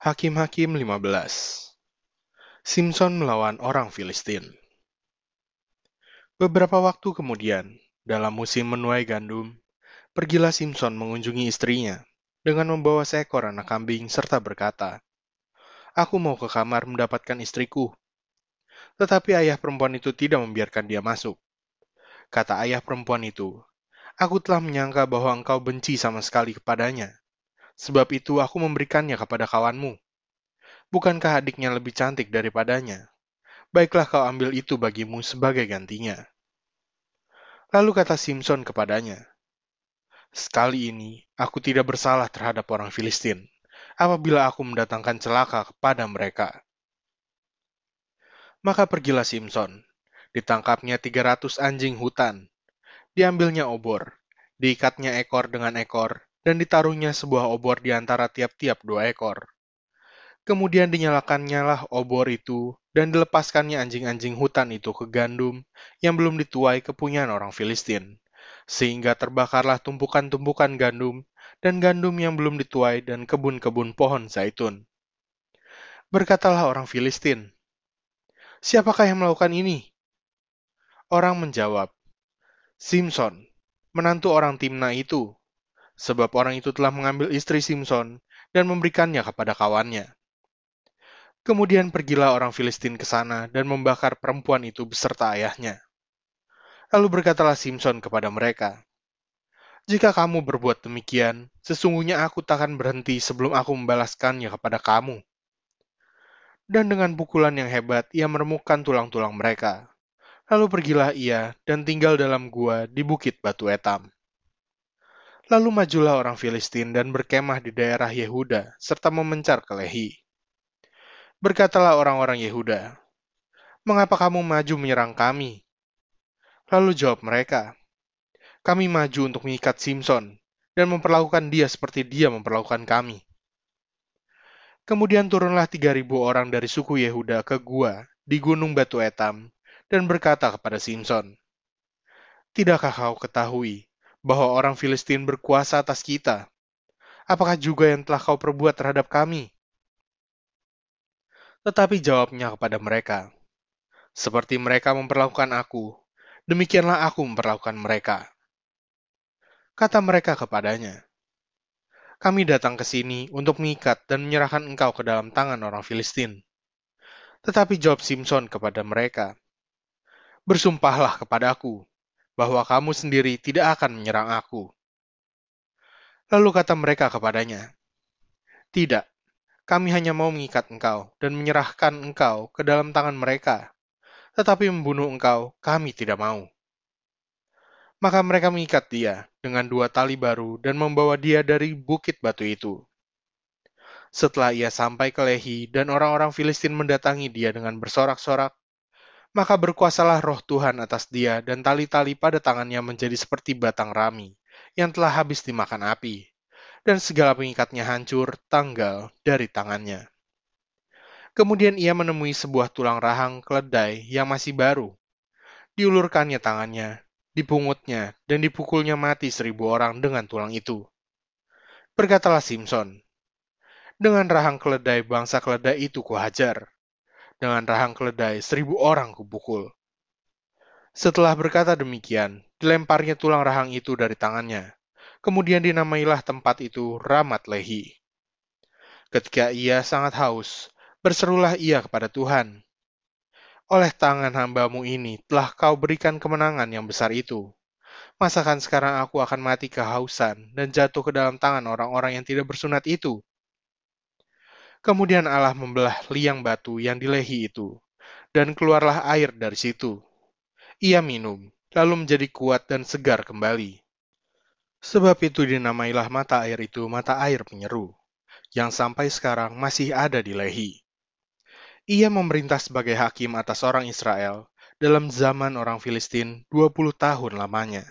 Hakim-Hakim 15 Simpson melawan orang Filistin Beberapa waktu kemudian, dalam musim menuai gandum, pergilah Simpson mengunjungi istrinya dengan membawa seekor anak kambing serta berkata, Aku mau ke kamar mendapatkan istriku. Tetapi ayah perempuan itu tidak membiarkan dia masuk. Kata ayah perempuan itu, Aku telah menyangka bahwa engkau benci sama sekali kepadanya. Sebab itu aku memberikannya kepada kawanmu. Bukankah adiknya lebih cantik daripadanya? Baiklah kau ambil itu bagimu sebagai gantinya. Lalu kata Simpson kepadanya, Sekali ini aku tidak bersalah terhadap orang Filistin, apabila aku mendatangkan celaka kepada mereka. Maka pergilah Simpson, ditangkapnya 300 anjing hutan, diambilnya obor, diikatnya ekor dengan ekor, dan ditaruhnya sebuah obor di antara tiap-tiap dua ekor. Kemudian dinyalakannya lah obor itu, dan dilepaskannya anjing-anjing hutan itu ke gandum yang belum dituai kepunyaan orang Filistin sehingga terbakarlah tumpukan-tumpukan gandum dan gandum yang belum dituai dan kebun-kebun pohon zaitun. Berkatalah orang Filistin, Siapakah yang melakukan ini? Orang menjawab, Simpson, menantu orang Timna itu, sebab orang itu telah mengambil istri Simpson dan memberikannya kepada kawannya. Kemudian pergilah orang Filistin ke sana dan membakar perempuan itu beserta ayahnya. Lalu berkatalah Simpson kepada mereka, Jika kamu berbuat demikian, sesungguhnya aku takkan berhenti sebelum aku membalaskannya kepada kamu. Dan dengan pukulan yang hebat, ia meremukkan tulang-tulang mereka. Lalu pergilah ia dan tinggal dalam gua di bukit batu etam. Lalu majulah orang Filistin dan berkemah di daerah Yehuda, serta memencar ke Lehi. Berkatalah orang-orang Yehuda, Mengapa kamu maju menyerang kami? Lalu jawab mereka, kami maju untuk mengikat Simpson dan memperlakukan dia seperti dia memperlakukan kami. Kemudian turunlah 3.000 orang dari suku Yehuda ke gua di gunung Batu Etam dan berkata kepada Simpson, Tidakkah kau ketahui bahwa orang Filistin berkuasa atas kita? Apakah juga yang telah kau perbuat terhadap kami? Tetapi jawabnya kepada mereka, Seperti mereka memperlakukan aku, demikianlah aku memperlakukan mereka. Kata mereka kepadanya, kami datang ke sini untuk mengikat dan menyerahkan engkau ke dalam tangan orang Filistin. Tetapi jawab Simpson kepada mereka, Bersumpahlah kepadaku bahwa kamu sendiri tidak akan menyerang aku. Lalu kata mereka kepadanya, Tidak, kami hanya mau mengikat engkau dan menyerahkan engkau ke dalam tangan mereka, tetapi membunuh engkau kami tidak mau. Maka mereka mengikat dia dengan dua tali baru dan membawa dia dari bukit batu itu. Setelah ia sampai ke Lehi dan orang-orang Filistin mendatangi dia dengan bersorak-sorak, maka berkuasalah roh Tuhan atas dia dan tali-tali pada tangannya menjadi seperti batang rami yang telah habis dimakan api, dan segala pengikatnya hancur tanggal dari tangannya. Kemudian ia menemui sebuah tulang rahang keledai yang masih baru. Diulurkannya tangannya, dipungutnya, dan dipukulnya mati seribu orang dengan tulang itu. Berkatalah Simpson, dengan rahang keledai bangsa keledai itu kuhajar. Dengan rahang keledai seribu orang kupukul. Setelah berkata demikian, dilemparnya tulang rahang itu dari tangannya. Kemudian dinamailah tempat itu Ramat Lehi. Ketika ia sangat haus, berserulah ia kepada Tuhan. Oleh tangan hambamu ini telah kau berikan kemenangan yang besar itu. Masakan sekarang aku akan mati kehausan dan jatuh ke dalam tangan orang-orang yang tidak bersunat itu? Kemudian Allah membelah liang batu yang dilehi itu, dan keluarlah air dari situ. Ia minum, lalu menjadi kuat dan segar kembali. Sebab itu dinamailah mata air itu mata air penyeru, yang sampai sekarang masih ada di Lehi. Ia memerintah sebagai hakim atas orang Israel dalam zaman orang Filistin 20 tahun lamanya.